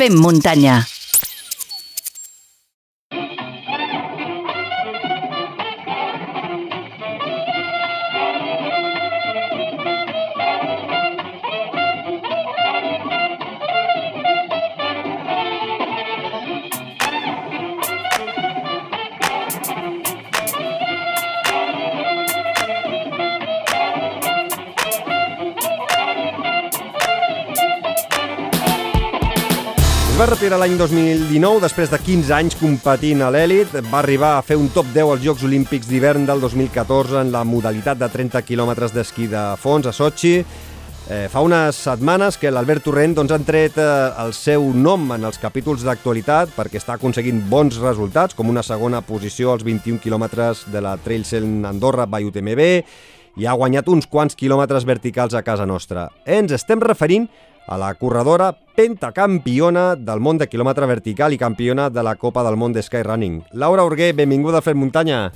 Fem muntanya. Retirar l'any 2019 després de 15 anys competint a l'èlit. Va arribar a fer un top 10 als Jocs Olímpics d'hivern del 2014 en la modalitat de 30 quilòmetres d'esquí de fons a Sochi. Eh, fa unes setmanes que l'Albert Torrent doncs, han tret eh, el seu nom en els capítols d'actualitat perquè està aconseguint bons resultats, com una segona posició als 21 quilòmetres de la Trail Cell Andorra by UTMB i ha guanyat uns quants quilòmetres verticals a casa nostra. Ens estem referint la corredora pentacampiona del món de quilòmetre vertical i campiona de la Copa del Món de Skyrunning. Laura Urguer, benvinguda a Fer Muntanya.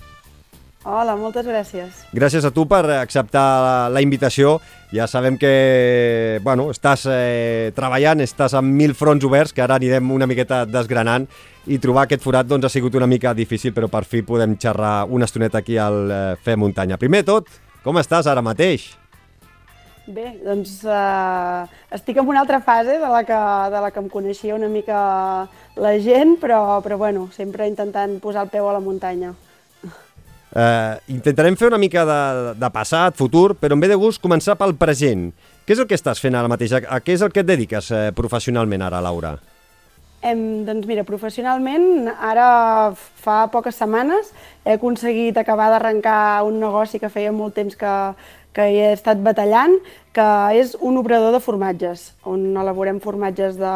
Hola, moltes gràcies. Gràcies a tu per acceptar la, la invitació. Ja sabem que bueno, estàs eh, treballant, estàs amb mil fronts oberts, que ara anirem una miqueta desgranant, i trobar aquest forat doncs, ha sigut una mica difícil, però per fi podem xerrar una estoneta aquí al eh, Fer Muntanya. Primer tot, com estàs ara mateix? Bé, doncs uh, estic en una altra fase de la, que, de la que em coneixia una mica la gent, però, però bueno, sempre intentant posar el peu a la muntanya. Uh, intentarem fer una mica de, de passat, futur, però em ve de gust començar pel present. Què és el que estàs fent ara mateix? A, a què és el que et dediques eh, professionalment ara, Laura? Em, doncs mira, professionalment, ara fa poques setmanes he aconseguit acabar d'arrencar un negoci que feia molt temps que, que hi he estat batallant, que és un obrador de formatges, on elaborem formatges de,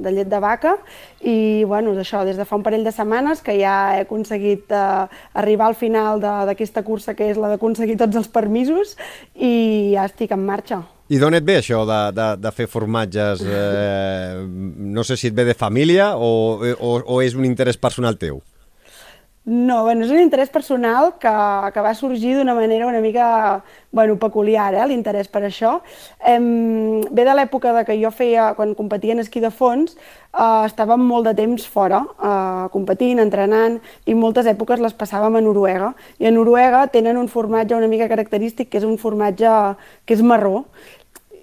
de llet de vaca i bueno, això, des de fa un parell de setmanes que ja he aconseguit eh, arribar al final d'aquesta cursa que és la d'aconseguir tots els permisos i ja estic en marxa. I d'on et ve això de, de, de fer formatges? Eh, no sé si et ve de família o, o, o és un interès personal teu? No, bueno, és un interès personal que, que va sorgir d'una manera una mica bueno, peculiar, eh, l'interès per això. Em, ve de l'època de que jo feia, quan competia en esquí de fons, eh, estàvem molt de temps fora, eh, competint, entrenant, i moltes èpoques les passàvem a Noruega. I a Noruega tenen un formatge una mica característic, que és un formatge que és marró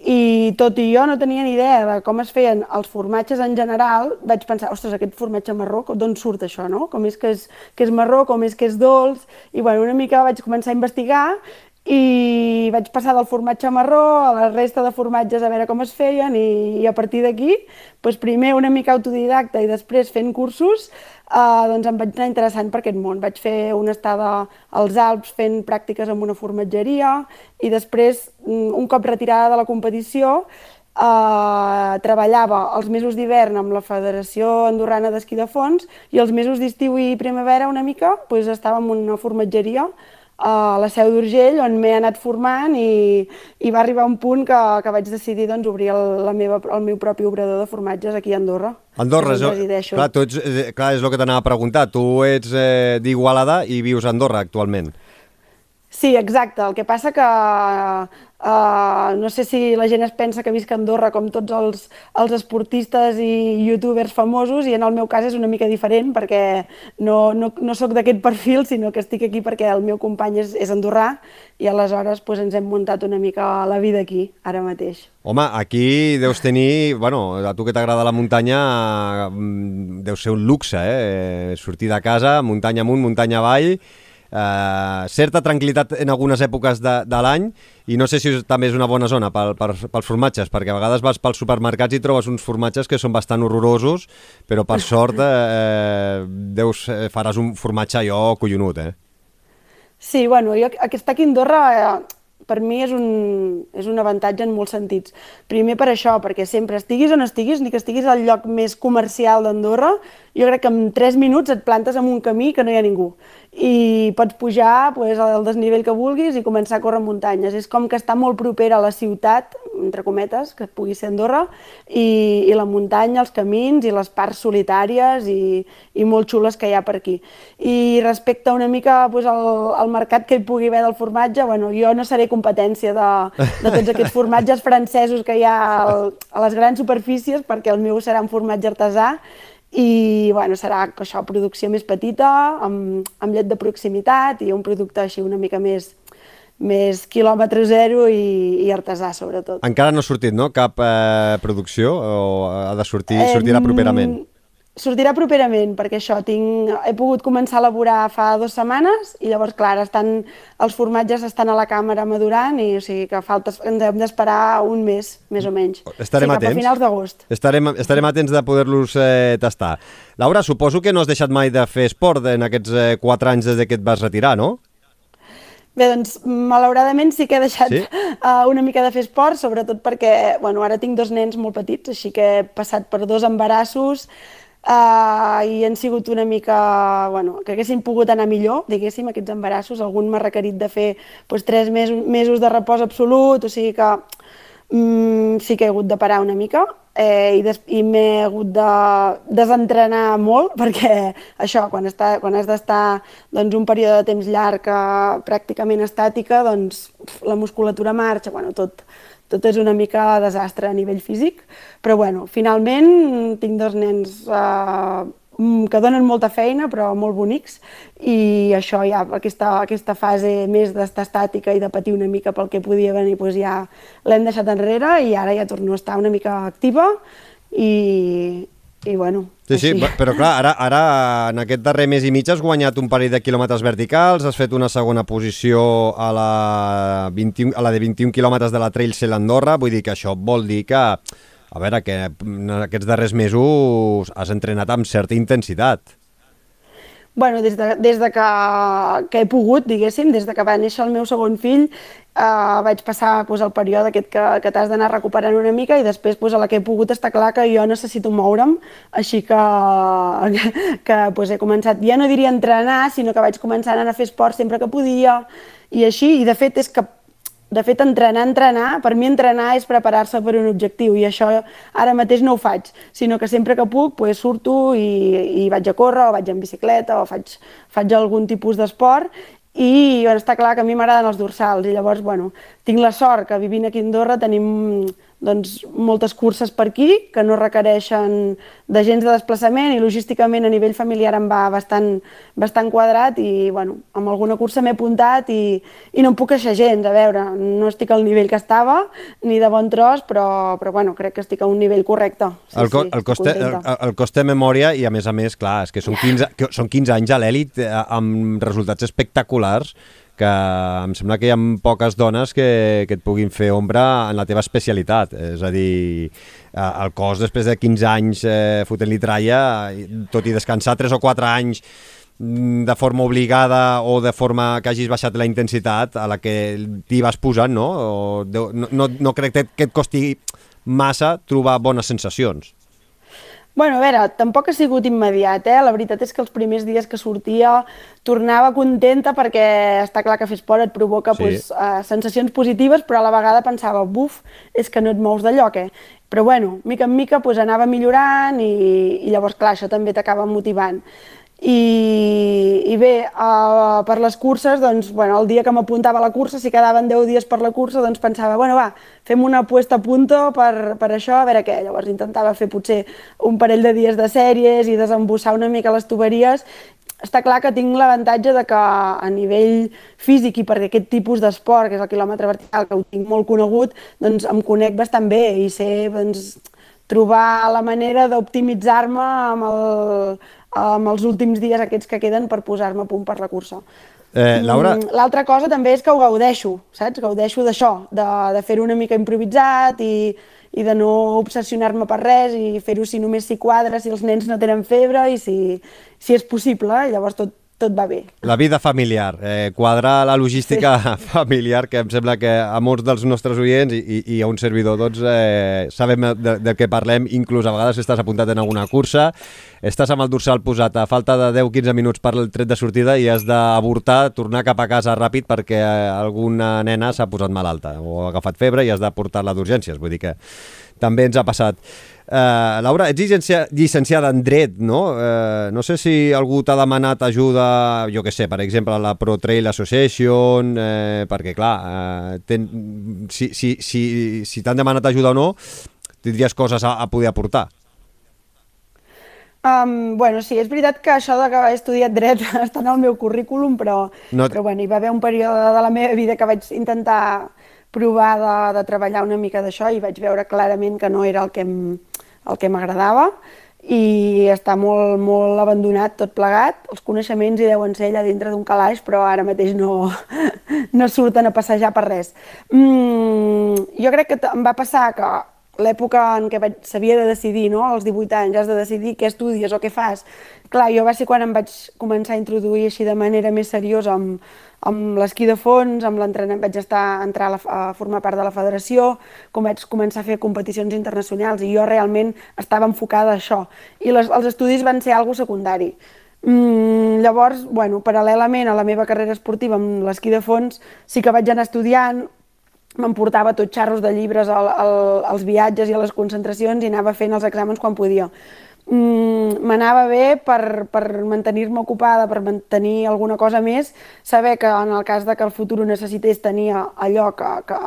i tot i jo no tenia ni idea de com es feien els formatges en general, vaig pensar, ostres, aquest formatge marró, d'on surt això, no? Com és que és, que és marró, com és que és dolç, i bueno, una mica vaig començar a investigar i vaig passar del formatge marró a la resta de formatges a veure com es feien i, i a partir d'aquí, doncs primer una mica autodidacta i després fent cursos, eh, doncs em vaig anar interessant per aquest món. Vaig fer una estada als Alps fent pràctiques en una formatgeria i després, mm, un cop retirada de la competició, eh, treballava els mesos d'hivern amb la Federació Andorrana d'Esquí de Fons i els mesos d'estiu i primavera una mica doncs estava en una formatgeria a la Seu d'Urgell, on m'he anat formant i, i va arribar un punt que, que vaig decidir doncs, obrir el, la meva, el meu propi obrador de formatges aquí a Andorra. Andorra, és, clar, tu ets, eh, clar, és el que t'anava a preguntar. Tu ets eh, d'Igualada i vius a Andorra actualment. Sí, exacte. El que passa que Uh, no sé si la gent es pensa que visc a Andorra com tots els, els esportistes i youtubers famosos i en el meu cas és una mica diferent perquè no, no, no sóc d'aquest perfil sinó que estic aquí perquè el meu company és, és andorrà i aleshores pues, ens hem muntat una mica la vida aquí ara mateix. Home, aquí deus tenir, bueno, a tu que t'agrada la muntanya mm, deu ser un luxe, eh? Sortir de casa, muntanya amunt, muntanya avall, eh, certa tranquil·litat en algunes èpoques de, de l'any i no sé si també és una bona zona pel, per, pels formatges, perquè a vegades vas pels supermercats i trobes uns formatges que són bastant horrorosos, però per sort eh, deus, eh, faràs un formatge allò collonut, eh? Sí, bueno, jo, aquesta aquí a Andorra eh, per mi és un, és un avantatge en molts sentits. Primer per això, perquè sempre estiguis on estiguis, ni que estiguis al lloc més comercial d'Andorra, jo crec que en 3 minuts et plantes en un camí que no hi ha ningú i pots pujar pues, al desnivell que vulguis i començar a córrer muntanyes. És com que està molt propera a la ciutat, entre cometes, que pugui ser Andorra, i, i la muntanya, els camins i les parts solitàries i, i molt xules que hi ha per aquí. I respecte una mica pues, al, al mercat que hi pugui haver del formatge, bueno, jo no seré competència de, de tots aquests formatges francesos que hi ha al, a les grans superfícies, perquè el meu serà un formatge artesà i bueno, serà això, producció més petita, amb, amb llet de proximitat i un producte així una mica més, més quilòmetre zero i, i artesà, sobretot. Encara no ha sortit, no?, cap eh, producció o ha de sortir, sortirà properament? Sortirà properament, perquè això, tinc, he pogut començar a elaborar fa dues setmanes i llavors, clar, estan, els formatges estan a la càmera madurant i o sigui que falta, ens hem d'esperar un mes, més o menys. Estarem sí, atents. a finals d'agost. Estarem, estarem atents de poder-los eh, tastar. Laura, suposo que no has deixat mai de fer esport en aquests eh, quatre anys des que et vas retirar, no? Bé, doncs, malauradament sí que he deixat sí? uh, una mica de fer esport, sobretot perquè, bueno, ara tinc dos nens molt petits, així que he passat per dos embarassos, Uh, i han sigut una mica, bueno, que haguessin pogut anar millor, diguéssim, aquests embarassos. Algun m'ha requerit de fer doncs, tres mesos, mesos de repòs absolut, o sigui que mm, sí que he hagut de parar una mica eh, i, des, i m'he hagut de desentrenar molt perquè això, quan, està, quan has d'estar doncs, un període de temps llarg eh, pràcticament estàtica, doncs la musculatura marxa, bueno, tot, tot és una mica desastre a nivell físic, però bueno, finalment tinc dos nens eh, que donen molta feina però molt bonics i això ja, aquesta, aquesta fase més d'estar estàtica i de patir una mica pel que podia venir, doncs ja l'hem deixat enrere i ara ja torno a estar una mica activa i, i bueno, Sí, sí, així. però clar, ara, ara en aquest darrer mes i mig has guanyat un parell de quilòmetres verticals, has fet una segona posició a la, 21, a la de 21 quilòmetres de la Trail Cel Andorra, vull dir que això vol dir que, a veure, que en aquests darrers mesos has entrenat amb certa intensitat. Bueno, des de, des de que, que he pogut, diguéssim, des de que va néixer el meu segon fill, eh, vaig passar pues, el període aquest que, que t'has d'anar recuperant una mica i després pues, a la que he pogut està clar que jo necessito moure'm, així que, que pues, he començat, ja no diria entrenar, sinó que vaig començar a anar a fer esport sempre que podia i així, i de fet és que de fet, entrenar, entrenar, per mi entrenar és preparar-se per un objectiu i això ara mateix no ho faig, sinó que sempre que puc pues, surto i, i vaig a córrer o vaig en bicicleta o faig, faig algun tipus d'esport i bueno, està clar que a mi m'agraden els dorsals i llavors, bueno, tinc la sort que vivint aquí a Andorra tenim doncs, moltes curses per aquí que no requereixen de gens de desplaçament i logísticament a nivell familiar em va bastant, bastant quadrat i bueno, amb alguna cursa m'he apuntat i, i no em puc queixar gens, a veure, no estic al nivell que estava ni de bon tros, però, però bueno, crec que estic a un nivell correcte. Sí, el, co sí, el, coste, el, el coste de memòria i a més a més, clar, és que són 15, que són 15 anys a l'èlit eh, amb resultats espectaculars que em sembla que hi ha poques dones que, que et puguin fer ombra en la teva especialitat. És a dir, eh, el cos després de 15 anys eh, fotent-li tralla, tot i descansar 3 o 4 anys mm, de forma obligada o de forma que hagis baixat la intensitat a la que t'hi vas posant, no? O, no, no, no crec que et costi massa trobar bones sensacions. Bueno, a veure, tampoc ha sigut immediat, eh? La veritat és que els primers dies que sortia tornava contenta perquè està clar que fer esport et provoca sí. pues, uh, sensacions positives, però a la vegada pensava, buf, és que no et mous de lloc, eh? Però bueno, mica en mica pues, anava millorant i, i llavors, clar, això també t'acaba motivant. I, i bé, uh, per les curses, doncs, bueno, el dia que m'apuntava a la cursa, si quedaven 10 dies per la cursa, doncs pensava, bueno, va, fem una apuesta a punto per, per això, a veure què. Llavors intentava fer potser un parell de dies de sèries i desembussar una mica les tuberies. Està clar que tinc l'avantatge de que a nivell físic i perquè aquest tipus d'esport, que és el quilòmetre vertical, que ho tinc molt conegut, doncs em conec bastant bé i sé doncs, trobar la manera d'optimitzar-me amb el, amb els últims dies aquests que queden per posar-me a punt per la cursa. Eh, Laura... Mm, l'altra cosa també és que ho gaudeixo, saps? Gaudeixo d'això, de, de fer-ho una mica improvisat i, i de no obsessionar-me per res i fer-ho si només si quadra, si els nens no tenen febre i si, si és possible, llavors tot, tot va bé. La vida familiar, eh, quadrar la logística sí. familiar, que em sembla que a molts dels nostres oients i, i a un servidor, doncs, eh, sabem de, de què parlem, inclús a vegades estàs apuntat en alguna cursa, estàs amb el dorsal posat a falta de 10-15 minuts per el tret de sortida i has d'avortar, tornar cap a casa ràpid perquè alguna nena s'ha posat malalta o ha agafat febre i has de portar-la d'urgències. Vull dir que també ens ha passat. Uh, Laura, ets llicencia, llicenciada en dret, no? Uh, no sé si algú t'ha demanat ajuda, jo que sé, per exemple, a la Pro Trail Association, uh, perquè, clar, uh, ten, si, si, si, si t'han demanat ajuda o no, tindries coses a, a poder aportar. Um, bueno, sí, és veritat que això de que he estudiat dret està en el meu currículum, però, no... però bueno, hi va haver un període de la meva vida que vaig intentar provar de, de treballar una mica d'això i vaig veure clarament que no era el que el que m'agradava i està molt, molt abandonat tot plegat. Els coneixements hi deuen ser allà dintre d'un calaix, però ara mateix no, no surten a passejar per res. Mm, jo crec que em va passar que l'època en què s'havia de decidir, no? als 18 anys, has de decidir què estudies o què fas. Clar, jo va ser quan em vaig començar a introduir així de manera més seriosa amb, amb l'esquí de fons, amb l'entrenament, vaig estar entrar a, la, a formar part de la federació, com vaig començar a fer competicions internacionals i jo realment estava enfocada a això. I les, els estudis van ser algo secundari. Mm, llavors, bueno, paral·lelament a la meva carrera esportiva amb l'esquí de fons, sí que vaig anar estudiant, m'emportava tots xarros de llibres al, al, als viatges i a les concentracions i anava fent els exàmens quan podia. Mm, m'anava bé per, per mantenir-me ocupada, per mantenir alguna cosa més, saber que en el cas de que el futur ho necessités tenia allò que, que,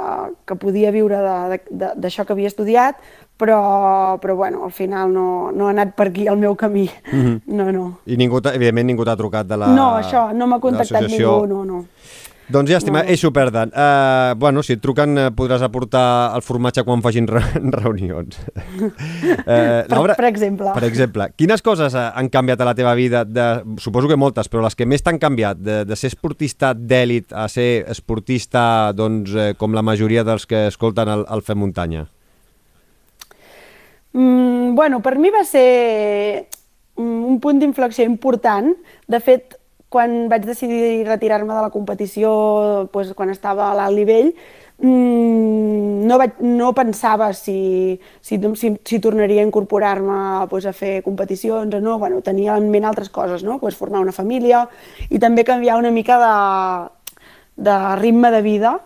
que podia viure d'això que havia estudiat, però, però bueno, al final no, no ha anat per aquí el meu camí. Mm -hmm. No, no. I ningú, evidentment ningú t'ha trucat de la No, això, no m'ha contactat ningú, no, no. Doncs ja, estima, no. eixo perden. Uh, bueno, si et truquen uh, podràs aportar el formatge quan facin re reunions. uh, per, Laura, per exemple. Per exemple. Quines coses han canviat a la teva vida? De, suposo que moltes, però les que més t'han canviat, de, de ser esportista d'èlit a ser esportista doncs, uh, com la majoria dels que escolten el, el Fem Muntanya? Mm, bueno, per mi va ser un punt d'inflexió important. De fet, quan vaig decidir retirar-me de la competició, doncs, quan estava a l'alt nivell, mmm, no, vaig, no pensava si, si, si, si tornaria a incorporar-me doncs, a fer competicions o no. Bueno, tenia en ment altres coses, no? doncs, formar una família i també canviar una mica de, de ritme de vida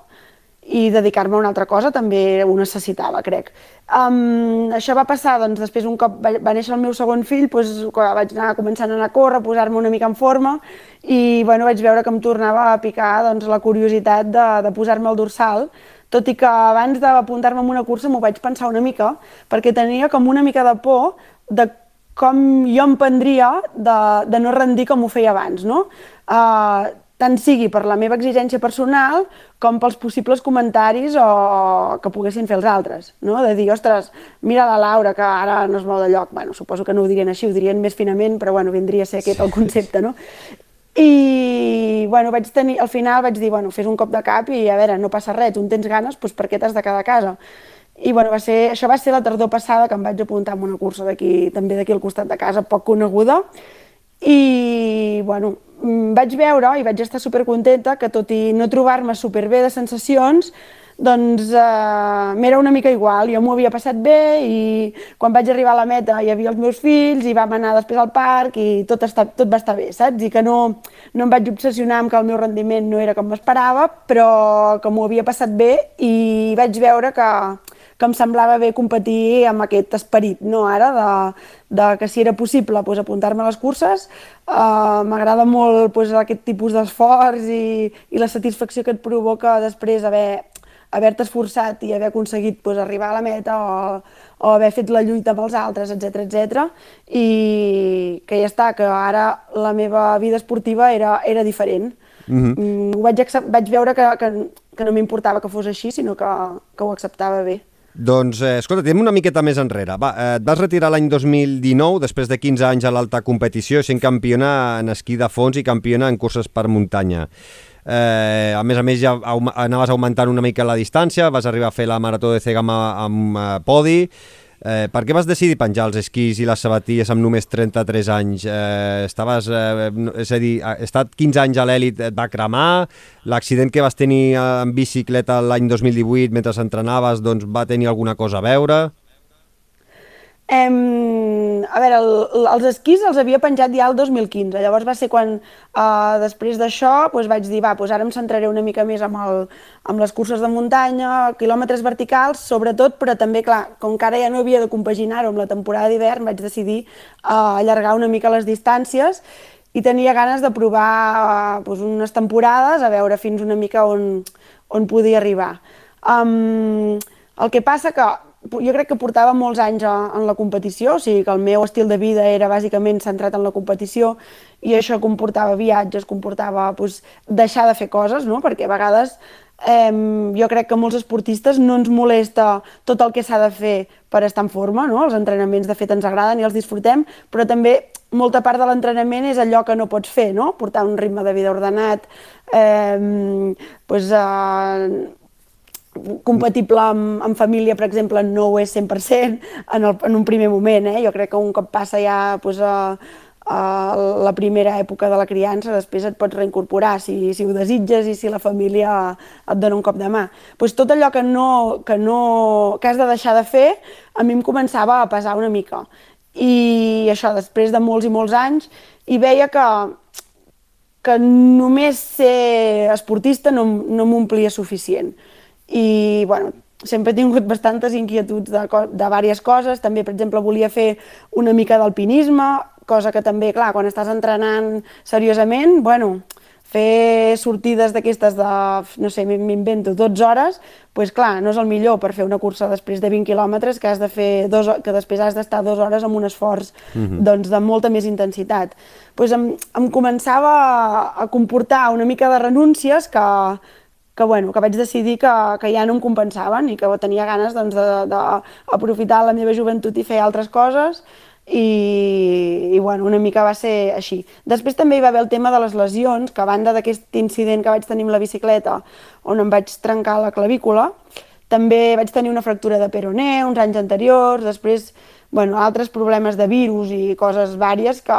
i dedicar-me a una altra cosa també ho necessitava, crec. Um, això va passar, doncs, després un cop va, va néixer el meu segon fill, doncs, vaig anar començant a anar a córrer, posar-me una mica en forma i bueno, vaig veure que em tornava a picar doncs, la curiositat de, de posar-me al dorsal, tot i que abans d'apuntar-me en una cursa m'ho vaig pensar una mica, perquè tenia com una mica de por de com jo em prendria de, de no rendir com ho feia abans, no? Uh, tant sigui per la meva exigència personal com pels possibles comentaris o, o que poguessin fer els altres, no? De dir, ostres, mira la Laura, que ara no es mou de lloc. Bueno, suposo que no ho dirien així, ho dirien més finament, però bueno, vindria a ser aquest el concepte, no? I, bueno, vaig tenir, al final vaig dir, bueno, fes un cop de cap i, a veure, no passa res, tu en tens ganes, doncs per què t'has de quedar a casa? I, bueno, va ser, això va ser la tardor passada que em vaig apuntar en una cursa d'aquí, també d'aquí al costat de casa, poc coneguda, i, bueno, Mm, vaig veure i vaig estar supercontenta que tot i no trobar-me superbé de sensacions, doncs eh, m'era una mica igual, jo m'ho havia passat bé i quan vaig arribar a la meta hi havia els meus fills i vam anar després al parc i tot, està, tot va estar bé, saps? I que no, no em vaig obsessionar amb que el meu rendiment no era com m'esperava, però que m'ho havia passat bé i vaig veure que, que em semblava bé competir amb aquest esperit, no ara, de, de que si era possible pues, apuntar-me a les curses. Uh, M'agrada molt pues, aquest tipus d'esforç i, i la satisfacció que et provoca després haver haver-te esforçat i haver aconseguit pues, arribar a la meta o, o haver fet la lluita amb els altres, etc etc. i que ja està, que ara la meva vida esportiva era, era diferent. Mm -hmm. mm, ho vaig, vaig veure que, que, que no m'importava que fos així, sinó que, que ho acceptava bé. Doncs, eh, escolta, tenim una miqueta més enrere. Va, eh, et vas retirar l'any 2019, després de 15 anys a l'alta competició, sent campiona en esquí de fons i campiona en curses per muntanya. Eh, a més a més, ja anaves augmentant una mica la distància, vas arribar a fer la marató de Cegama amb eh, podi, Eh, per què vas decidir penjar els esquís i les sabatilles amb només 33 anys? Eh, estaves, eh, és a dir, estat 15 anys a l'èlit, et va cremar, l'accident que vas tenir en bicicleta l'any 2018 mentre entrenaves doncs, va tenir alguna cosa a veure? Um, a veure, el, els esquís els havia penjat ja el 2015, llavors va ser quan, uh, després d'això, doncs vaig dir, va, doncs ara em centraré una mica més amb, el, amb les curses de muntanya, quilòmetres verticals, sobretot, però també, clar, com que ara ja no havia de compaginar-ho amb la temporada d'hivern, vaig decidir uh, allargar una mica les distàncies i tenia ganes de provar uh, doncs unes temporades, a veure fins una mica on, on podia arribar. Um, el que passa que jo crec que portava molts anys en la competició, o sigui que el meu estil de vida era bàsicament centrat en la competició i això comportava viatges, comportava pues, deixar de fer coses, no? perquè a vegades eh, jo crec que molts esportistes no ens molesta tot el que s'ha de fer per estar en forma, no? els entrenaments de fet ens agraden i els disfrutem, però també molta part de l'entrenament és allò que no pots fer, no? portar un ritme de vida ordenat, eh, pues, eh, compatible amb, amb família, per exemple, no ho és 100% en, el, en un primer moment. Eh? Jo crec que un cop passa ja pues, a, a la primera època de la criança, després et pots reincorporar si, si ho desitges i si la família et dona un cop de mà. Pues tot allò que, no, que, no, que has de deixar de fer, a mi em començava a pesar una mica. I això, després de molts i molts anys, i veia que, que només ser esportista no, no m'omplia suficient i bueno, sempre he tingut bastantes inquietuds de, de diverses coses, també per exemple volia fer una mica d'alpinisme, cosa que també, clar, quan estàs entrenant seriosament, bueno, fer sortides d'aquestes de, no sé, m'invento, 12 hores, pues clar, no és el millor per fer una cursa després de 20 quilòmetres que has de fer dos, que després has d'estar dues hores amb un esforç mm -hmm. doncs, de molta més intensitat. Pues em, em començava a comportar una mica de renúncies que, que, bueno, que vaig decidir que, que ja no em compensaven i que tenia ganes d'aprofitar doncs, la meva joventut i fer altres coses i, i bueno, una mica va ser així. Després també hi va haver el tema de les lesions, que a banda d'aquest incident que vaig tenir amb la bicicleta, on em vaig trencar la clavícula, també vaig tenir una fractura de peroné uns anys anteriors, després bueno, altres problemes de virus i coses vàries que,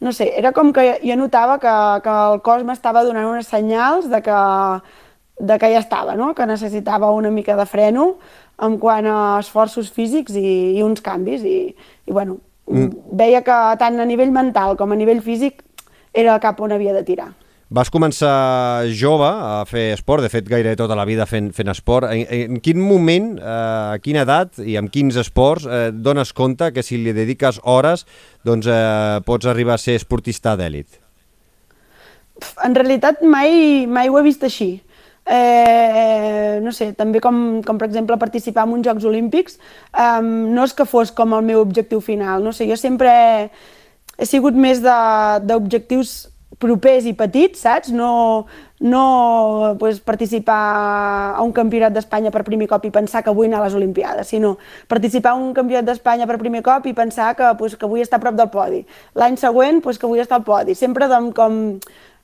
no sé, era com que jo notava que, que el cos m'estava donant unes senyals de que de que ja estava, no? que necessitava una mica de freno en quant a esforços físics i, i uns canvis. I, i bueno, mm. veia que tant a nivell mental com a nivell físic era cap on havia de tirar. Vas començar jove a fer esport, de fet gairebé tota la vida fent, fent esport. En, en quin moment, eh, a quina edat i amb quins esports eh, dones compte que si li dediques hores doncs, eh, pots arribar a ser esportista d'èlit? En realitat mai, mai ho he vist així eh, no sé, també com, com per exemple participar en uns Jocs Olímpics, eh, no és que fos com el meu objectiu final, no sé, jo sempre he, he sigut més d'objectius propers i petits, saps? No, no pues, participar a un campionat d'Espanya per primer cop i pensar que vull anar a les Olimpiades, sinó participar a un campionat d'Espanya per primer cop i pensar que, pues, que vull estar a prop del podi. L'any següent pues, que vull estar al podi. Sempre doncs, com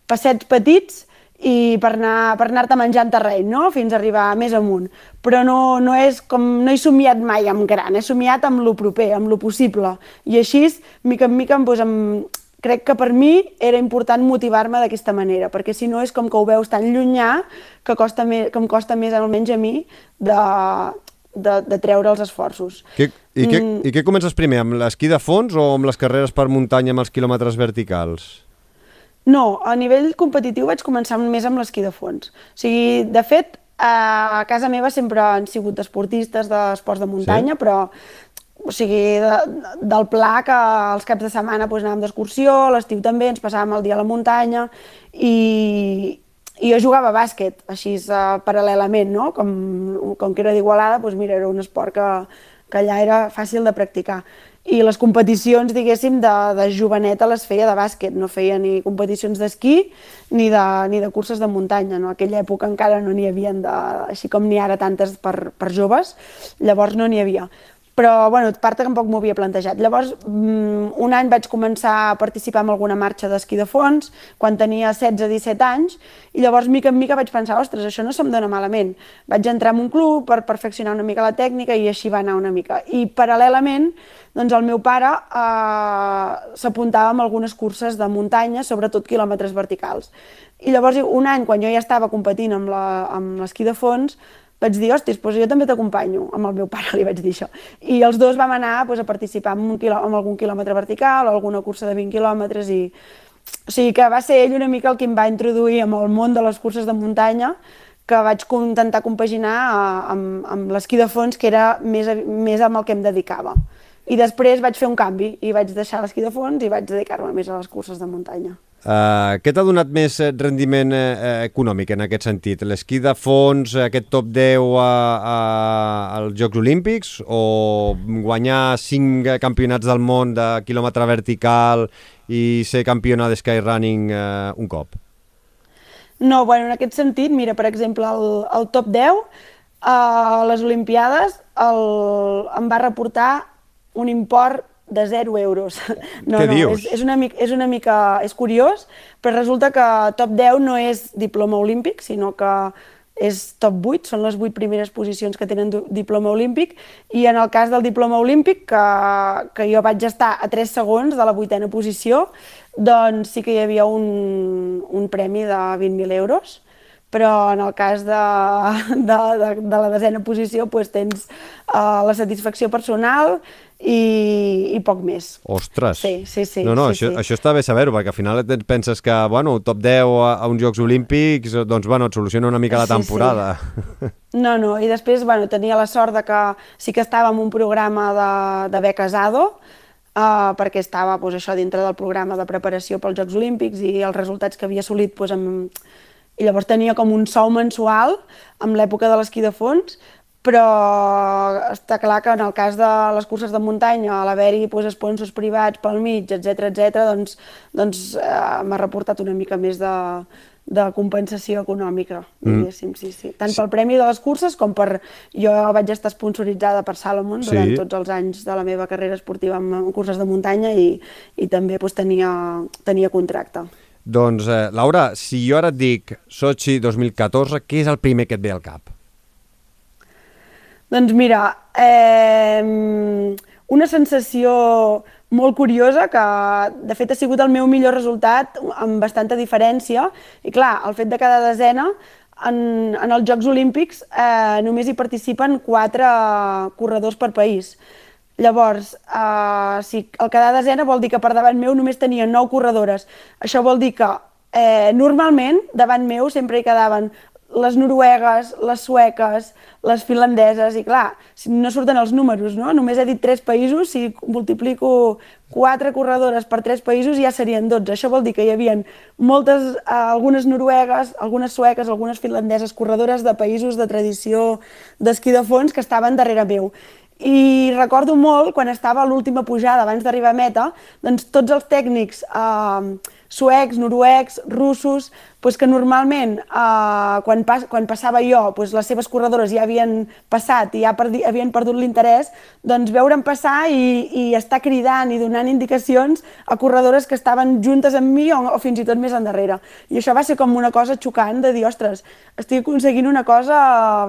passets petits i per anar-te per anar menjant terreny, no? fins a arribar més amunt. Però no, no, és com, no he somiat mai amb gran, he somiat amb lo proper, amb lo possible. I així, mica en mica, doncs, em, crec que per mi era important motivar-me d'aquesta manera, perquè si no és com que ho veus tan llunyà que, costa més, que em costa més, almenys a mi, de, de, de treure els esforços. Que, i, mm. què, I què comences primer, amb l'esquí de fons o amb les carreres per muntanya amb els quilòmetres verticals? No, a nivell competitiu vaig començar més amb l'esquí de fons. O sigui, de fet, a casa meva sempre han sigut esportistes d'esports de muntanya, sí? però o sigui, de, del pla que els caps de setmana doncs, anàvem d'excursió, l'estiu també, ens passàvem el dia a la muntanya i, i jo jugava a bàsquet, així uh, paral·lelament, no? Com, com que era d'Igualada, doncs mira, era un esport que, que allà era fàcil de practicar i les competicions, diguéssim, de, de joveneta les feia de bàsquet, no feia ni competicions d'esquí ni, de, ni de curses de muntanya. No? Aquella època encara no n'hi havia, de, així com n'hi ara tantes per, per joves, llavors no n'hi havia però bueno, part tampoc m'ho havia plantejat. Llavors, mm, un any vaig començar a participar en alguna marxa d'esquí de fons, quan tenia 16-17 anys, i llavors, mica en mica, vaig pensar, ostres, això no se'm dona malament. Vaig entrar en un club per perfeccionar una mica la tècnica i així va anar una mica. I paral·lelament, doncs el meu pare eh, s'apuntava amb algunes curses de muntanya, sobretot quilòmetres verticals. I llavors, un any, quan jo ja estava competint amb l'esquí de fons, vaig dir, hostis, doncs jo també t'acompanyo, amb el meu pare li vaig dir això. I els dos vam anar doncs, a participar en, un quilò, en algun quilòmetre vertical o alguna cursa de 20 quilòmetres i... O sigui que va ser ell una mica el que em va introduir en el món de les curses de muntanya, que vaig intentar compaginar eh, amb, amb l'esquí de fons, que era més, més amb el que em dedicava. I després vaig fer un canvi i vaig deixar l'esquí de fons i vaig dedicar-me més a les curses de muntanya. Uh, què t'ha donat més eh, rendiment uh, econòmic en aquest sentit? L'esquí de fons, aquest top 10 a, a, als Jocs Olímpics o guanyar 5 campionats del món de quilòmetre vertical i ser campiona de skyrunning uh, un cop? No, bueno, en aquest sentit, mira, per exemple, el, el top 10 a les Olimpiades el, em va reportar un import de 0 euros. No, Què no, dius? És, és, una mica, és una mica... és curiós, però resulta que top 10 no és diploma olímpic, sinó que és top 8, són les 8 primeres posicions que tenen diploma olímpic, i en el cas del diploma olímpic, que, que jo vaig estar a 3 segons de la vuitena posició, doncs sí que hi havia un, un premi de 20.000 euros, però en el cas de, de, de, de la desena posició doncs tens uh, la satisfacció personal i, i poc més. Ostres! Sí, sí, sí. No, no, sí, això, sí. això està bé saber-ho, perquè al final et penses que, bueno, top 10 a, a uns Jocs Olímpics, doncs, bueno, et soluciona una mica la temporada. Sí, sí. No, no, i després, bueno, tenia la sort de que sí que estava en un programa de, de beques ADO, uh, perquè estava pues, això dintre del programa de preparació pels Jocs Olímpics i els resultats que havia assolit pues, amb, i llavors tenia com un sou mensual amb l'època de l'esquí de fons, però està clar que en el cas de les curses de muntanya, a l'haver-hi pues, sponsors privats pel mig, etc etc, doncs, doncs eh, m'ha reportat una mica més de, de compensació econòmica, mm. diguéssim, sí, sí. Tant pel premi de les curses com per... Jo vaig estar sponsoritzada per Salomon durant sí. tots els anys de la meva carrera esportiva en curses de muntanya i, i també pues, tenia, tenia contracte. Doncs, eh, Laura, si jo ara et dic Sochi 2014, què és el primer que et ve al cap? Doncs mira, eh, una sensació molt curiosa que de fet ha sigut el meu millor resultat amb bastanta diferència i clar, el fet de cada desena en, en els Jocs Olímpics eh, només hi participen quatre corredors per país. Llavors, eh, si el quedar desena vol dir que per davant meu només tenia nou corredores. Això vol dir que eh, normalment davant meu sempre hi quedaven les noruegues, les sueques, les finlandeses, i clar, no surten els números, no? Només he dit tres països, si multiplico quatre corredores per tres països ja serien 12. Això vol dir que hi havia moltes, eh, algunes noruegues, algunes sueques, algunes finlandeses, corredores de països de tradició d'esquí de fons que estaven darrere meu. I recordo molt, quan estava a l'última pujada, abans d'arribar a meta, doncs tots els tècnics eh, suecs, noruecs, russos, doncs que normalment eh, quan, pas, quan passava jo, doncs les seves corredores ja havien passat i ja perdi, havien perdut l'interès, doncs veure'm passar i, i estar cridant i donant indicacions a corredores que estaven juntes amb mi o, o fins i tot més endarrere. I això va ser com una cosa xocant de dir, ostres, estic aconseguint una cosa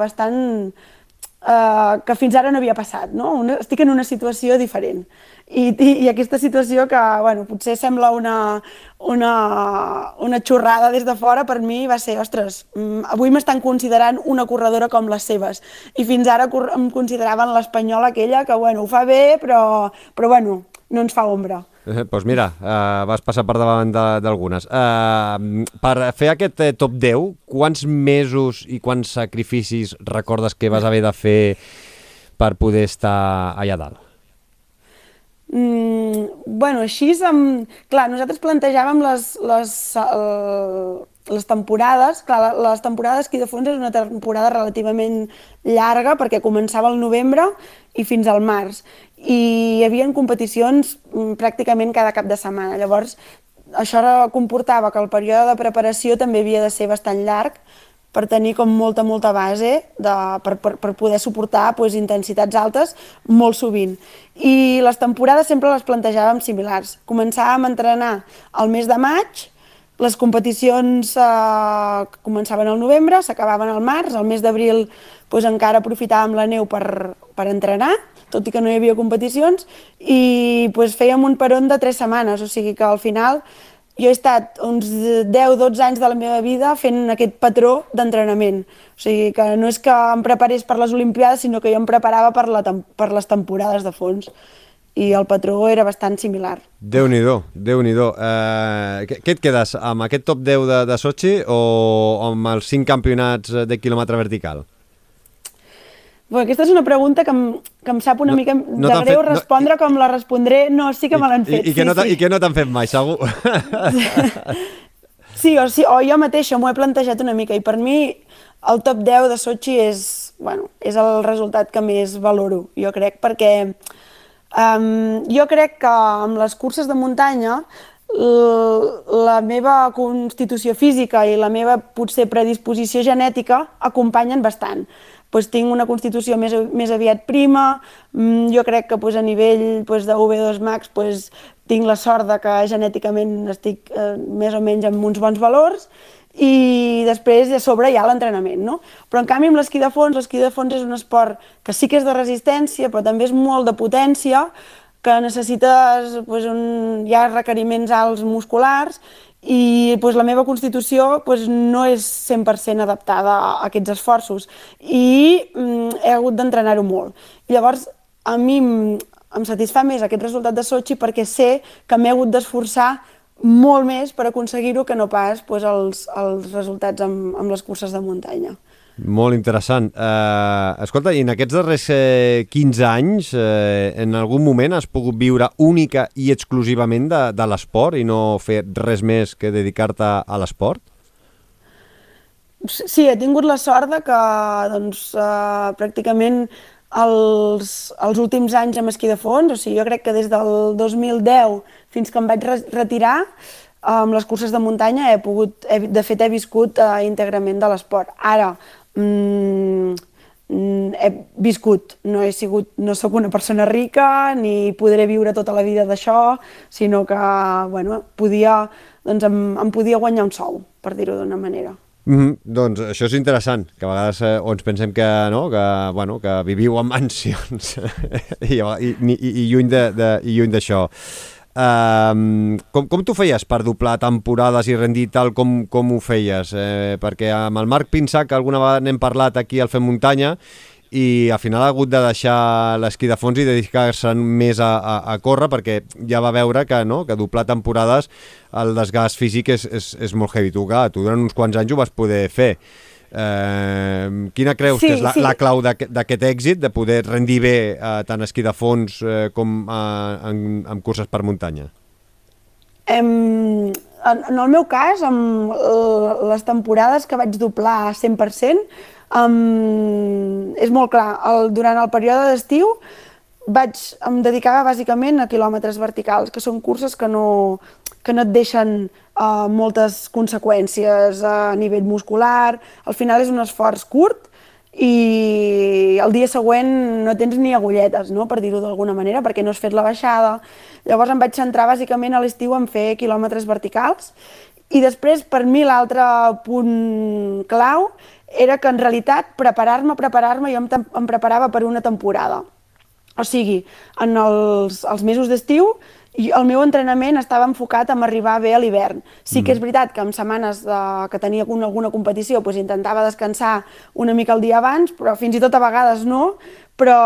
bastant eh, que fins ara no havia passat, no? Una, estic en una situació diferent. I, i, i aquesta situació que, bueno, potser sembla una, una, una xorrada des de fora, per mi va ser, ostres, mm, avui m'estan considerant una corredora com les seves. I fins ara em consideraven l'espanyola aquella que, bueno, ho fa bé, però, però bueno, no ens fa ombra. Doncs pues mira, uh, vas passar per davant d'algunes. Uh, per fer aquest eh, top 10, quants mesos i quants sacrificis recordes que vas haver de fer per poder estar allà dalt? Mm, bueno, així, amb... clar, nosaltres plantejàvem les, les, uh, les temporades, clar, les temporades aquí de fons és una temporada relativament llarga perquè començava al novembre i fins al març i hi havia competicions mm, pràcticament cada cap de setmana. Llavors, això comportava que el període de preparació també havia de ser bastant llarg per tenir com molta, molta base de, per, per, per poder suportar pues, intensitats altes molt sovint. I les temporades sempre les plantejàvem similars. Començàvem a entrenar al mes de maig, les competicions eh, començaven al novembre, s'acabaven al març, al mes d'abril doncs, encara aprofitàvem la neu per, per entrenar, tot i que no hi havia competicions, i doncs, fèiem un peron de tres setmanes, o sigui que al final jo he estat uns 10-12 anys de la meva vida fent aquest patró d'entrenament. O sigui, que no és que em preparés per les Olimpiades, sinó que jo em preparava per, la, per les temporades de fons i el patró era bastant similar. Déu-n'hi-do, déu nhi déu eh, què, què et quedes, amb aquest top 10 de, de Sochi o amb els 5 campionats de quilòmetre vertical? Bueno, aquesta és una pregunta que em, que em sap una no, mica no de greu fet, respondre no, com la respondré. No, sí que me l'han fet. I, i, que sí, no sí. I que no t'han fet mai, segur. sí, o, sí, o jo mateixa m'ho he plantejat una mica i per mi el top 10 de Sochi és, bueno, és el resultat que més valoro, jo crec, perquè um, jo crec que amb les curses de muntanya la meva constitució física i la meva potser predisposició genètica acompanyen bastant. Doncs tinc una constitució més, més aviat prima, mm, jo crec que doncs, a nivell doncs, de V2 Max doncs, tinc la sort de que genèticament estic eh, més o menys amb uns bons valors i després a sobre hi ha l'entrenament, no? Però en canvi amb l'esquí de fons, l'esquí de fons és un esport que sí que és de resistència, però també és molt de potència, que necessites, doncs, un, hi ha requeriments alts musculars i pues, la meva constitució pues, no és 100% adaptada a aquests esforços i mm, he hagut d'entrenar-ho molt. I llavors, a mi em satisfà més aquest resultat de Sochi perquè sé que m'he hagut d'esforçar molt més per aconseguir-ho que no pas pues, els, els resultats amb, amb les curses de muntanya. Molt interessant. Uh, escolta, i en aquests darrers eh, 15 anys, eh, en algun moment has pogut viure única i exclusivament de, de l'esport i no fer res més que dedicar-te a l'esport? Sí, he tingut la sort de que doncs, uh, pràcticament els, els últims anys amb esquí de fons, o sigui, jo crec que des del 2010 fins que em vaig retirar, amb les curses de muntanya he pogut, he, de fet he viscut uh, íntegrament de l'esport. Ara, mm, he viscut, no he sigut, no sóc una persona rica ni podré viure tota la vida d'això, sinó que, bueno, podia, doncs em, em podia guanyar un sou, per dir-ho d'una manera. Mm -hmm. Doncs això és interessant, que a vegades eh, ens pensem que, no, que, bueno, que viviu en mansions i, i, i, i lluny d'això. Uh, com, com tu feies per doblar temporades i rendir tal com, com ho feies? Eh, perquè amb el Marc Pinsac alguna vegada n'hem parlat aquí al Fem Muntanya i al final ha hagut de deixar l'esquí de fons i dedicar-se més a, a, a córrer perquè ja va veure que, no, que doblar temporades el desgast físic és, és, és molt heavy. Tu, clar, tu durant uns quants anys ho vas poder fer. Eh, quina creus sí, que és la, sí. la clau d'aquest èxit, de poder rendir bé eh, tant esquí de fons eh, com eh, en, en curses per muntanya? Em, en, en el meu cas, amb les temporades que vaig doblar 100%, um, és molt clar, el, durant el període d'estiu vaig, em dedicava bàsicament a quilòmetres verticals, que són curses que no, que no et deixen uh, moltes conseqüències a nivell muscular. Al final és un esforç curt i el dia següent no tens ni agulletes, no? per dir-ho d'alguna manera, perquè no has fet la baixada. Llavors em vaig centrar bàsicament a l'estiu en fer quilòmetres verticals i després, per mi, l'altre punt clau era que en realitat preparar-me, preparar-me, jo em, em preparava per una temporada. O sigui, en els, els mesos d'estiu el meu entrenament estava enfocat en arribar bé a l'hivern. Sí que és mm. veritat que en setmanes de, que tenia alguna, alguna competició doncs intentava descansar una mica el dia abans, però fins i tot a vegades no, però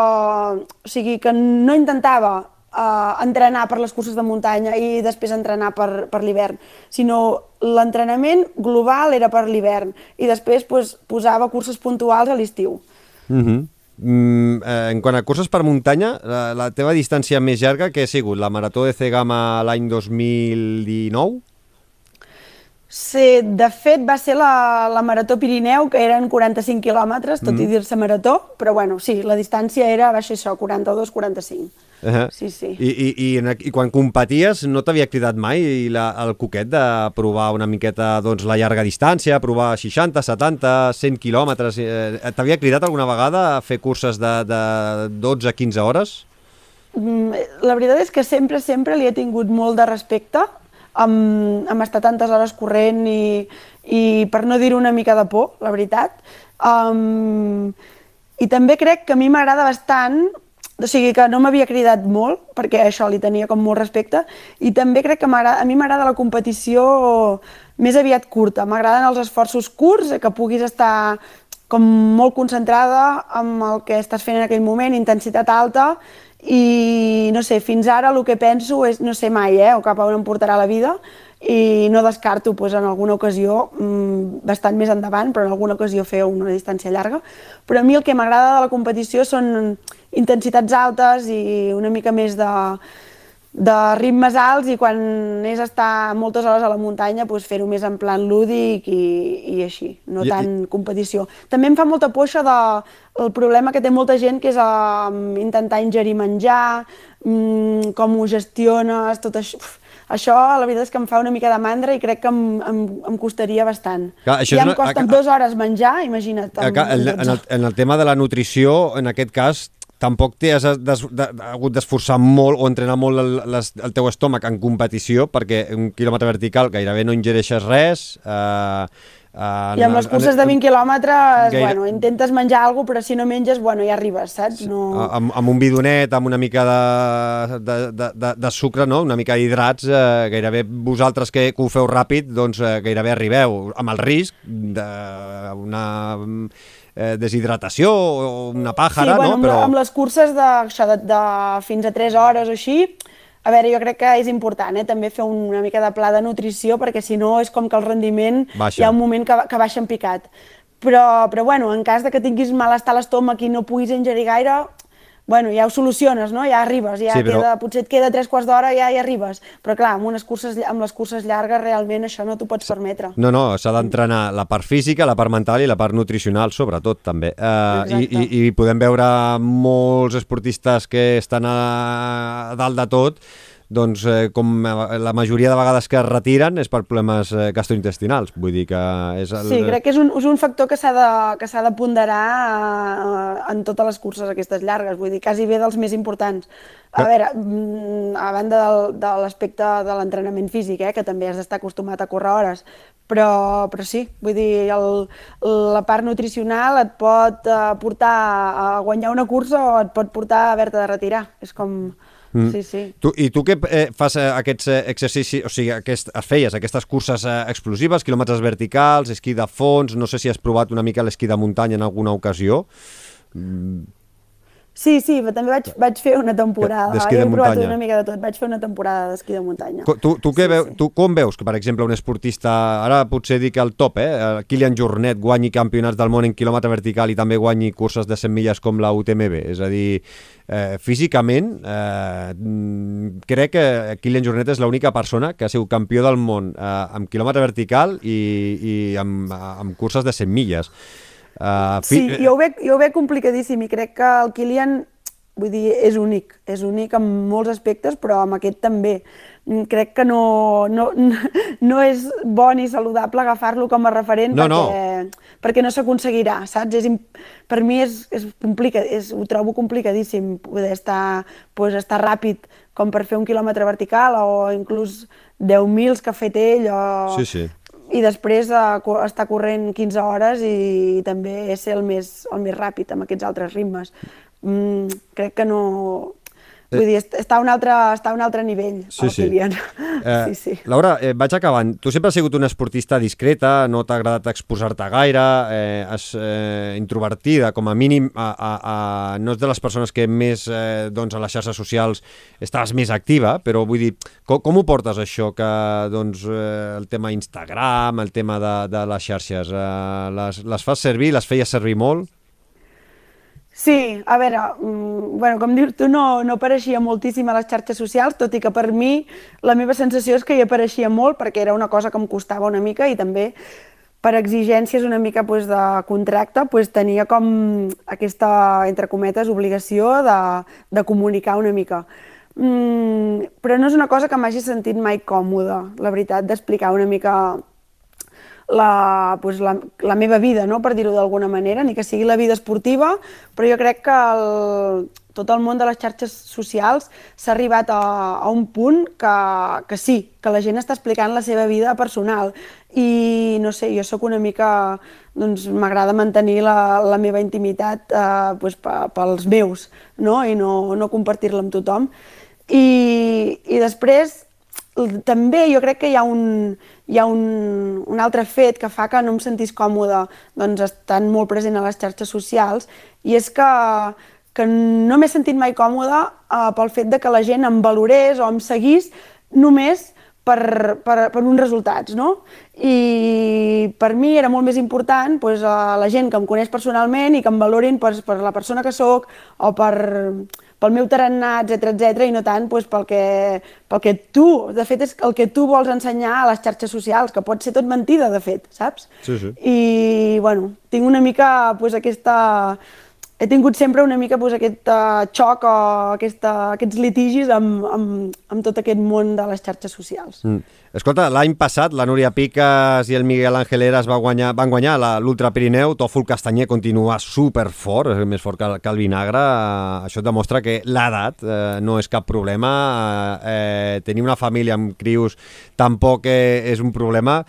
o sigui que no intentava uh, entrenar per les curses de muntanya i després entrenar per, per l'hivern, sinó l'entrenament global era per l'hivern i després pues, posava curses puntuals a l'estiu. Mm -hmm. Mm, eh, en quant a curses per muntanya, la, la teva distància més llarga que ha sigut? La Marató de Cegama l'any 2019? Sí, de fet va ser la, la Marató Pirineu, que eren 45 quilòmetres, tot mm. i dir-se marató, però bueno, sí, la distància era, va ser això, 42-45. Uh -huh. Sí, sí. I, i, i, i quan competies no t'havia cridat mai la, el coquet de provar una miqueta doncs, la llarga distància, provar 60, 70, 100 quilòmetres? Eh, T'havia cridat alguna vegada a fer curses de, de 12-15 hores? Mm, la veritat és que sempre, sempre li he tingut molt de respecte amb, amb estar tantes hores corrent i, i per no dir una mica de por, la veritat. Um, I també crec que a mi m'agrada bastant o sigui que no m'havia cridat molt, perquè això li tenia com molt respecte, i també crec que a mi m'agrada la competició més aviat curta. M'agraden els esforços curts, que puguis estar com molt concentrada amb el que estàs fent en aquell moment, intensitat alta, i no sé, fins ara el que penso és, no sé mai, eh, o cap a on em portarà la vida, i no descarto pues, en alguna ocasió, mmm, bastant més endavant, però en alguna ocasió fer una distància llarga. Però a mi el que m'agrada de la competició són intensitats altes i una mica més de, de ritmes alts i quan és estar moltes hores a la muntanya pues, fer-ho més en plan lúdic i, i així, no I, tant i... competició. També em fa molta por això de, el problema que té molta gent que és uh, intentar ingerir menjar, um, com ho gestiones, tot això. Uf, això, la veritat és que em fa una mica de mandra i crec que em, em, em costaria bastant. Clar, això ja em costa una... dues hores menjar, imagina't. En, en, el, en el tema de la nutrició, en aquest cas, tampoc t'has des, de, hagut d'esforçar molt o entrenar molt el, les, el teu estómac en competició perquè un quilòmetre vertical gairebé no ingereixes res eh, Uh, I amb les curses de 20 quilòmetres, gaire... bueno, intentes menjar alguna però si no menges, bueno, ja arribes, saps? No... Amb, amb un bidonet, amb una mica de, de, de, de, de sucre, no? una mica d'hidrats, eh, gairebé vosaltres que, que ho feu ràpid, doncs eh, gairebé arribeu, amb el risc d'una eh, deshidratació o una pàjara, sí, bueno, no? Però... Amb, amb les curses de, això, de, de fins a 3 hores o així, a veure, jo crec que és important eh, també fer una mica de pla de nutrició perquè si no és com que el rendiment baixa. hi ha un moment que, que baixa en picat. Però, però bueno, en cas de que tinguis malestar a l'estómac i no puguis ingerir gaire, bueno, ja ho soluciones, no? Ja arribes, ja sí, però... queda, potser et queda tres quarts d'hora, ja hi arribes. Però clar, amb, unes curses, amb les curses llargues realment això no t'ho pots permetre. No, no, s'ha d'entrenar la part física, la part mental i la part nutricional, sobretot, també. Uh, i, i, I podem veure molts esportistes que estan a dalt de tot doncs eh, com la majoria de vegades que es retiren és per problemes eh, gastrointestinals, vull dir que és... El... Sí, crec que és un, és un factor que s'ha de, que de ponderar eh, en totes les curses aquestes llargues, vull dir, quasi bé dels més importants. A que... veure, mm, a banda del, de l'aspecte de l'entrenament físic, eh, que també has d'estar acostumat a córrer hores, però, però sí, vull dir, el, la part nutricional et pot eh, portar a guanyar una cursa o et pot portar a haver-te de retirar. És com Mm. Sí, sí. Tu, I tu que eh, fas eh, aquests eh, exercicis, o sigui, aquest, feies aquestes curses eh, explosives, quilòmetres verticals, esquí de fons, no sé si has provat una mica l'esquí de muntanya en alguna ocasió. Mm. Sí, sí, però també vaig, vaig fer una temporada. D'esquí de muntanya. Una mica de tot. Vaig fer una temporada d'esquí de muntanya. Tu, tu, sí, veu, sí. tu com veus que, per exemple, un esportista, ara potser dic el top, eh? Kilian Jornet guanyi campionats del món en quilòmetre vertical i també guanyi curses de 100 milles com la UTMB? És a dir, eh, físicament, eh, crec que Kilian Jornet és l'única persona que ha sigut campió del món eh, amb quilòmetre vertical i, i amb, amb curses de 100 milles. Uh, sí, jo ho, veig, jo ho veig complicadíssim i crec que el Kilian vull dir, és únic, és únic en molts aspectes, però amb aquest també. Mm, crec que no, no, no és bo ni saludable agafar-lo com a referent no, perquè, no. perquè no s'aconseguirà, saps? És, per mi és, és complica, és, ho trobo complicadíssim poder estar, pues, estar ràpid com per fer un quilòmetre vertical o inclús 10.000 que ha fet ell o sí, sí i després eh, estar corrent 15 hores i també ser el més, el més ràpid amb aquests altres ritmes. Mm, crec que no... Vull dir, està a un altre, està a un altre nivell, sí, el sí. Kilian. Eh, sí, sí. Laura, eh, vaig acabant. Tu sempre has sigut una esportista discreta, no t'ha agradat exposar-te gaire, eh, has, eh, introvertida, com a mínim, a, a, a, no és de les persones que més eh, doncs, a les xarxes socials estàs més activa, però vull dir, com, com ho portes això, que doncs, eh, el tema Instagram, el tema de, de les xarxes, eh, les, les fas servir, les feies servir molt? Sí, a veure, mm, bueno, com dius tu, no, no apareixia moltíssim a les xarxes socials, tot i que per mi la meva sensació és que hi apareixia molt perquè era una cosa que em costava una mica i també per exigències una mica pues, de contracte pues, tenia com aquesta, entre cometes, obligació de, de comunicar una mica. Mm, però no és una cosa que m'hagi sentit mai còmoda, la veritat, d'explicar una mica la, pues la, la meva vida, no? per dir-ho d'alguna manera, ni que sigui la vida esportiva, però jo crec que el, tot el món de les xarxes socials s'ha arribat a, a un punt que, que sí, que la gent està explicant la seva vida personal i no sé, jo sóc una mica, doncs m'agrada mantenir la, la meva intimitat eh, pues, pels meus no? i no, no compartir-la amb tothom. I, I després també jo crec que hi ha un, hi ha un, un altre fet que fa que no em sentís còmode doncs, estant molt present a les xarxes socials i és que que no m'he sentit mai còmoda uh, pel fet de que la gent em valorés o em seguís només per, per, per uns resultats, no? I per mi era molt més important pues, uh, la gent que em coneix personalment i que em valorin per, per la persona que sóc o per, pel meu tarannà, etc etc i no tant pues, pel, que, pel que tu, de fet, és el que tu vols ensenyar a les xarxes socials, que pot ser tot mentida, de fet, saps? Sí, sí. I, bueno, tinc una mica pues, aquesta he tingut sempre una mica pues, aquest uh, xoc o aquesta, aquests litigis amb, amb, amb tot aquest món de les xarxes socials. Mm. Escolta, l'any passat la Núria Piques i el Miguel Ángel Eras va guanyar, van guanyar l'Ultra Pirineu, Tòfol Castanyer continua superfort, més fort que, que el vinagre, això demostra que l'edat uh, no és cap problema, uh, eh, tenir una família amb crius tampoc eh, és un problema,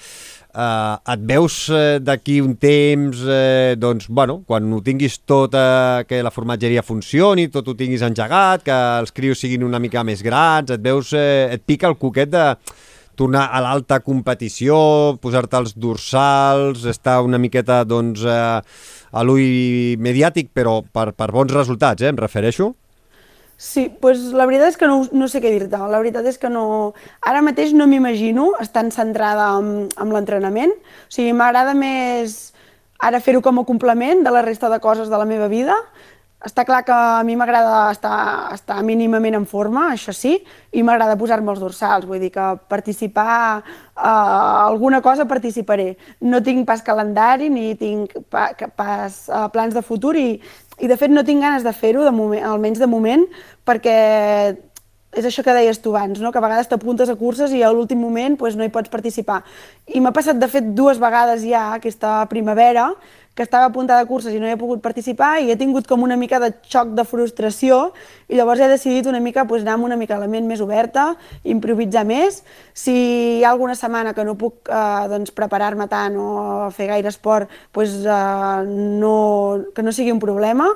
eh, et veus eh, d'aquí un temps, eh, doncs, bueno, quan ho tinguis tot, eh, que la formatgeria funcioni, tot ho tinguis engegat, que els crios siguin una mica més grans, et veus, eh, et pica el coquet de tornar a l'alta competició, posar-te els dorsals, estar una miqueta, doncs, eh, a l'ull mediàtic, però per, per bons resultats, eh, em refereixo? Sí, pues la veritat és que no, no sé què dir-te. La veritat és que no... Ara mateix no m'imagino estant centrada en, en l'entrenament. O sigui, m'agrada més ara fer-ho com a complement de la resta de coses de la meva vida. Està clar que a mi m'agrada estar, estar mínimament en forma, això sí, i m'agrada posar-me els dorsals, vull dir que participar, uh, alguna cosa participaré. No tinc pas calendari ni tinc pa, pas uh, plans de futur i, i de fet no tinc ganes de fer-ho, almenys de moment, perquè és això que deies tu abans, no? que a vegades t'apuntes a curses i a l'últim moment pues, no hi pots participar. I m'ha passat, de fet, dues vegades ja aquesta primavera que estava apuntada a curses i no he pogut participar i he tingut com una mica de xoc de frustració i llavors he decidit una mica pues, anar amb una mica la ment més oberta, improvisar més. Si hi ha alguna setmana que no puc eh, doncs, preparar-me tant o fer gaire esport, pues, eh, no, que no sigui un problema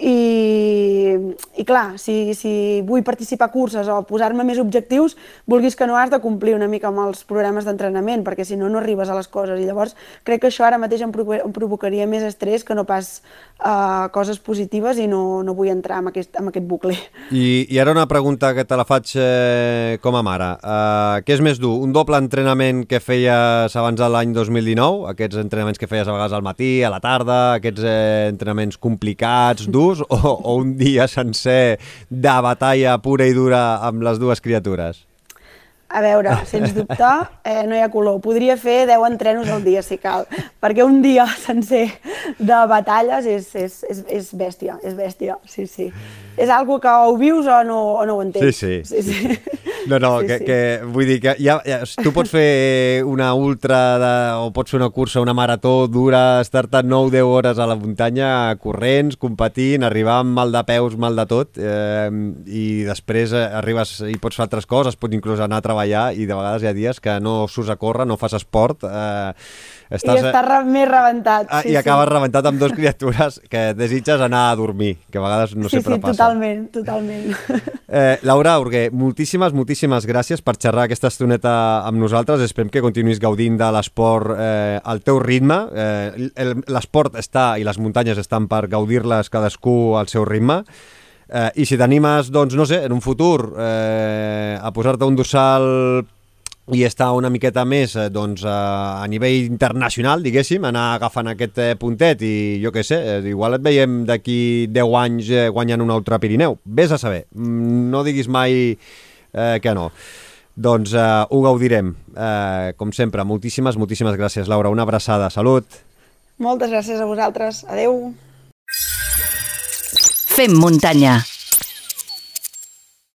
i, i clar, si, si vull participar a curses o posar-me més objectius, vulguis que no has de complir una mica amb els programes d'entrenament, perquè si no, no arribes a les coses. I llavors crec que això ara mateix em, provocaria més estrès que no pas uh, coses positives i no, no vull entrar en aquest, en aquest bucle. I, I ara una pregunta que te la faig eh, com a mare. Uh, què és més dur? Un doble entrenament que feies abans de l'any 2019? Aquests entrenaments que feies a vegades al matí, a la tarda, aquests eh, entrenaments complicats, durs, durs o, o un dia sencer de batalla pura i dura amb les dues criatures? A veure, sens dubte, eh, no hi ha color. Podria fer 10 entrenos al dia, si cal, perquè un dia sencer de batalles és, és, és, és bèstia, és bèstia, sí, sí. És algo que o vius o no, o no ho entens. Sí, sí. sí, sí. No, no, sí, que, sí. que vull dir que ja, ja, tu pots fer una ultra de, o pots fer una cursa, una marató dura, estar-te 9-10 hores a la muntanya corrents, competint, arribar amb mal de peus, mal de tot, eh, i després eh, arribes i pots fer altres coses, pots inclús anar a treballar i de vegades hi ha dies que no surts a córrer, no fas esport, eh, Estàs... I estàs re més rebentat. Ah, sí, I acabes sí. rebentat amb dues criatures que desitges anar a dormir, que a vegades no sí, sempre sí, passa. Sí, totalment, totalment. Eh, Laura Urguer, moltíssimes, moltíssimes gràcies per xerrar aquesta estoneta amb nosaltres. Esperem que continuïs gaudint de l'esport eh, al teu ritme. Eh, l'esport està i les muntanyes estan per gaudir-les cadascú al seu ritme. Eh, I si t'animes, doncs, no sé, en un futur eh, a posar-te un dorsal i està una miqueta més eh, doncs, a nivell internacional, diguéssim, anar agafant aquest eh, puntet i jo què sé, eh, igual et veiem d'aquí 10 anys guanyant un altre Pirineu. Ves a saber, mm, no diguis mai eh, que no. Doncs eh, ho gaudirem. Eh, com sempre, moltíssimes, moltíssimes gràcies, Laura. Una abraçada. Salut. Moltes gràcies a vosaltres. Adeu. Fem muntanya